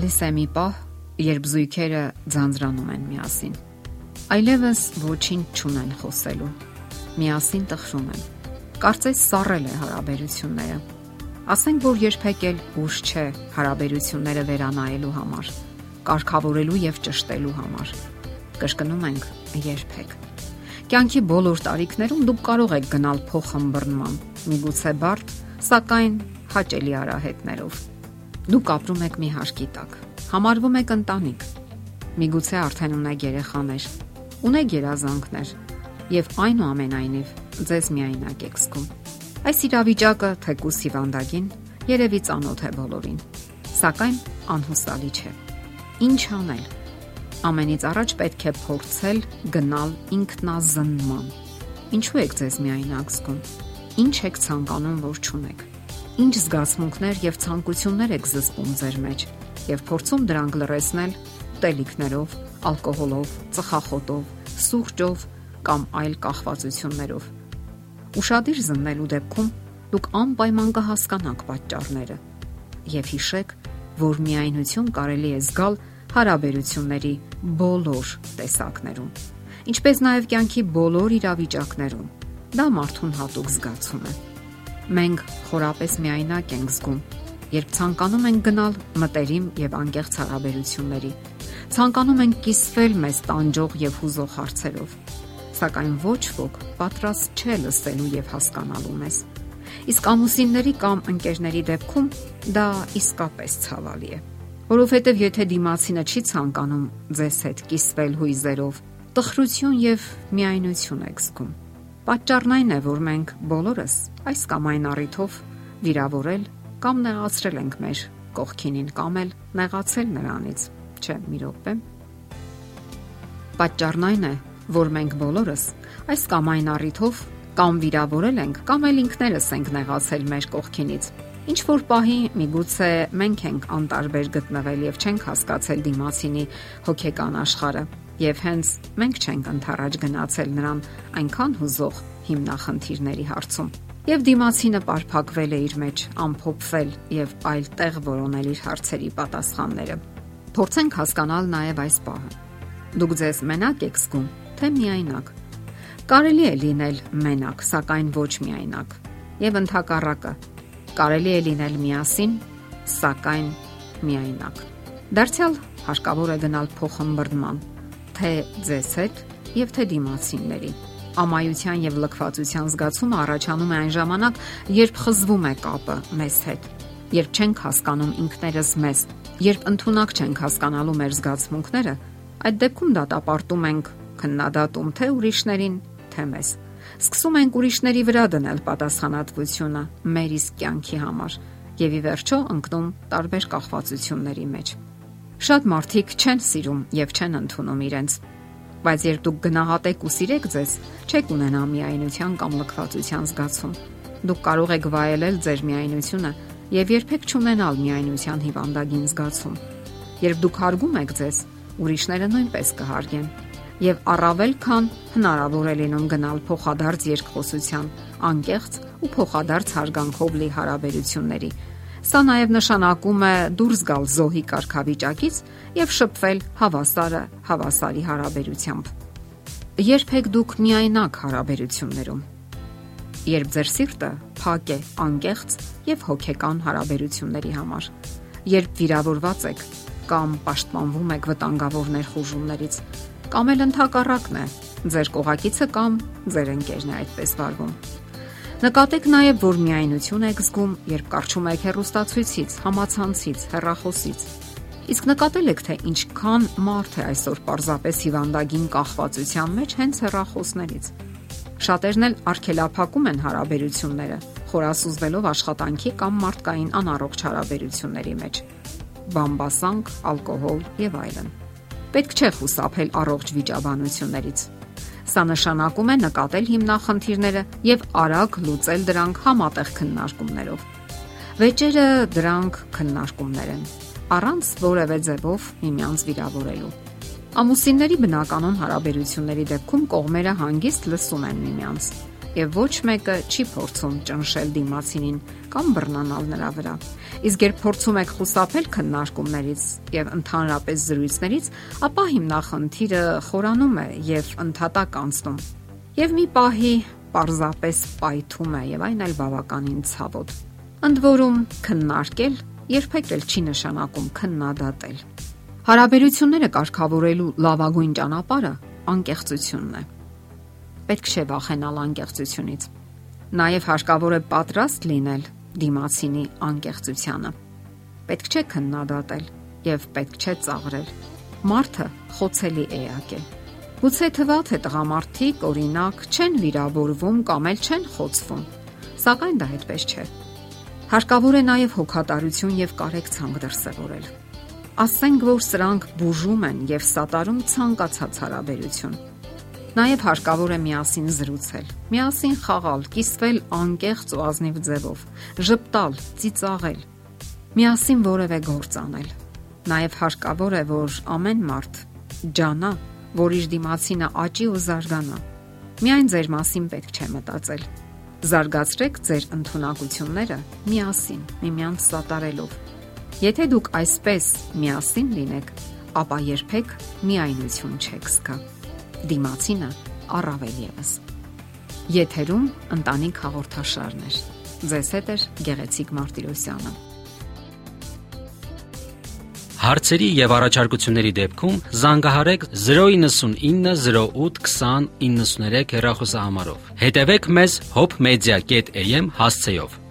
Գալիս է մի պահ, երբ զույգերը ձանձրանում են միասին։ Այլևս ոչինչ չունեն խոսելու։ Միասին տխրում են։ Կարծես սառել է հարաբերությունները։ Ասենք որ երբեք էլ ուշ չէ հարաբերությունները վերանայելու համար, կարգավորելու եւ ճշտելու համար։ Կշկնում ենք երբեք։ Կյանքի բոլոր տարիքներում դուք կարող եք գնալ փոխհմբռնման, միգուցե բարդ, սակայն հաճելի արահետներով Դուք ապրում եք մի հարկի տակ։ Համարվում եք ընտանիք։ Միգուցե արդեն ունեք երեխաներ, ունեք երազանքներ եւ այնուամենայնիվ ձեզ միայնակ եք զգում։ Այս իրավիճակը թեկուս հիվանդագին երևի ծանոթ է բոլորին, սակայն անհուսալի չէ։ Ինչ անել։ Ամենից առաջ պետք է փորձել գնալ ինքնազնման։ Ինչու եք ձեզ միայնակ զգում։ Ինչ եք ցանկանում, որ ճունեք ինչ զգացմունքներ եւ ցանկություններ եք զսպում ձեր մեջ եւ փորձում դրանք լրացնել ուտելիքներով, ալկոհոլով, ծխախոտով, սուրճով կամ այլ կախվածություններով։ Ուշադիր զննելու դեպքում դուք անպայման կհասկանաք պատճառները եւ հիշեք, որ միայնություն կարելի է զգալ հարաբերությունների բոլոր տեսակներում, ինչպես նաեւ կյանքի բոլոր իրավիճակներում։ Դա մարդուն հատուկ զգացում է մենք խորապես միայնակ ենք զգում, երբ ցանկանում ենք գնալ մտերիմ եւ անկեղծ հարաբերությունների։ Ցանկանում ենք կիսվել մեզ տանջող եւ հուզող հարցերով, սակայն ոչ ոք պատրաստ չէ լսելու եւ հասկանալու մեզ։ Իսկ ամուսինների կամ ընկերների դեպքում դա իսկապես ցավալի է, որովհետեւ եթե դիմացինը չի ցանկանում ձեզ հետ կիսվել հույզերով, տխրություն եւ միայնություն եք զգում Պատճառն այն է, որ մենք բոլորս այս կամ այն առիթով վիրավորել կամ նեղացրել ենք մեր կողքինին կամ էլ նեղացել նրանից։ Չէ, մի րոպե։ Պատճառն այն է, որ մենք բոլորս այս կամ այն առիթով կամ վիրավորել ենք կամ էլ ինքներս ենք նեղացել մեր կողքինից։ Ինչ որ պահի միգուցե մենք ենք անտարբեր գտնվել եւ չենք հասկացել դիմացինի հոգեկան աշխարհը եւ հենց մենք չենք ընթառաջ գնացել նրան այնքան հուզող հիմնախնդիրների հարցում։ Եվ դիմացինը պարփակվել է իր մեջ, ամփոփվել եւ այլ տեղ որոնել իր հարցերի պատասխանները։ Փորձենք հասկանալ նաեւ այս պահը։ Դուք ձեզ մենակ եք զգում, թե միայնակ։ Կարելի է լինել մենակ, սակայն ոչ միայնակ։ Եվ ընդհակառակը, կարելի է լինել միասին, սակայն միայնակ։ Դարձյալ հարկավոր է գնալ փոխհմբռնման թե ձեզ հետ եւ թե դիմացինների։ Ամայության եւ լքվածության զգացումը առաջանում է այն ժամանակ, երբ խզվում է կապը մեզ հետ, երբ չենք հասկանում ինքներս մեզ, երբ ընդունակ չենք հասկանալու մեր զգացմունքները, այդ դեպքում դատապարտում ենք քննադատում թե ուրիշներին, թե մեզ։ Սկսում ենք ուրիշների վրա դնել պատասխանատվությունը մեր իսկ կյանքի համար եւ ի վերջո ընկնում տարբեր կախվածությունների մեջ։ Շատ մարդիկ չեն սիրում եւ չեն ընդունում իրենց։ Բայց երբ դուք գնահատեք ու սիրեք ձեզ, չեք ունենա միայնության կամ լքվածության զգացում։ Դուք կարող եք վայելել ձեր միայնությունը եւ երբեք չունենալ միայնության հիվանդագին զգացում։ Երբ դուք հարգում եք ձեզ, ուրիշները նույնպես կհարգեն եւ առավել քան հնարավոր է լինում գնալ փոխադարձ երկխոսության, անկեղծ ու փոխադարձ հարգանքով լի հարաբերությունների, Սա նաև նշանակում է դուրս գալ զոհի կարգավիճակից եւ շփվել հավասարը հավասարի հարաբերությամբ։ Երբեք դուք միայնակ հարաբերություններում երբ ձեր սիրտը փակ է անկեղծ եւ հոգեկան հարաբերությունների համար երբ վիրավորված եք կամ պաշտպանվում եք վտանգավոր ներխուժումներից կամ էլ ընդհակառակն է ձեր կողակիցը կամ ձեր ընկերն է այդպես վարվում Նկատեք նաև, որ միայնություն եք զգում, երբ կարճում եք հեռուստացույցից, համացանցից, հեռախոսից։ Իսկ նկատել եք, թե ինչքան մարդ է այսօր պարզապես հիվանդագին կախվածության մեջ հենց հեռախոսներից։ Շատերն էլ արգելափակում են հարաբերությունները, խորասուզվելով աշխատանքի կամ մարդկային անառողջ հարաբերությունների մեջ։ Բամբասանք, ալկոհոլ եւ այլն։ Պետք չէ խուսափել առողջ վիճաբանություններից Սա նշանակում է նկատել հիմնախնդիրները եւ արագ լուծել դրանք համատեղ քննարկումներով։ Վեճերը դրանք քննարկումներ են, առանց որևէ ձևով միմյանց վիրավորելու։ Ամուսինների բնականon հարաբերությունների դեպքում կողմերը հանգիստ լսում են միմյանց եւ ոչ մեկը չի փորձում ճնշել դիմացինին կամ բռնանալ նրա վրա։ Իսկ երբ փորձում եք խուսափել քննարկումներից եւ ընդհանրապես զրույցներից, ապա հիմնախնդիրը խորանում է եւ ընդհատակ անցնում։ Եվ մի պահի պարզապես պայթում է եւ այն էլ բավականին ցավոտ։ Ընդ որում քննարկել երբեք էլ չի նշանակում քննադատել։ Հարաբերությունները կարգավորելու լավագույն ճանապարհը անկեղծությունն է։ Պետք չէ վախենալ անկեղծությունից։ Նաև հարկավոր է պատրաստ լինել դիմացինի անկեղծությանը։ Պետք չէ քննադատել եւ պետք չէ ծաղրել։ Մարդը խոցելի էակ է։ Գուցե թվա թե տղամարդիկ օրինակ չեն վիրավորվում կամ էլ չեն խոցվում, սակայն դա այդպես չէ։ Հարկավոր է նաև հոգատարություն եւ կարեկցանք դրսևորել։ Ասենք որ սրանք բուժում են եւ սատարում ցանկացած հարաբերություն։ Նաև հարկավոր է միասին զրուցել, միասին խաղալ, կիսվել անկեղծ ու ազնիվ ձևով, ճպտալ, ծիծաղել, միասին որևէ գործ անել։ Նաև հարկավոր է, որ ամեն մարդ ջանա, որ իր դիմացինը աճի ու զարգանա։ Միայն ձեր մասին պետք չէ մտածել։ Զարգացրեք ձեր ընտունակությունները միասին, միմյանց սատարելով։ Եթե դուք այսպես միասին լինեք, ապա երբեք միայնություն չեք զգա դիմացինը առավել եւս։ Եթերում ընտանիք հաղորդաշարն է։ Ձեզ հետ է Գեղեցիկ Մարտիրոսյանը։ Հարցերի եւ առաջարկությունների դեպքում զանգահարեք 099 08 20 93 հեռախոսահամարով։ Հետևեք մեզ hopmedia.am հասցեով։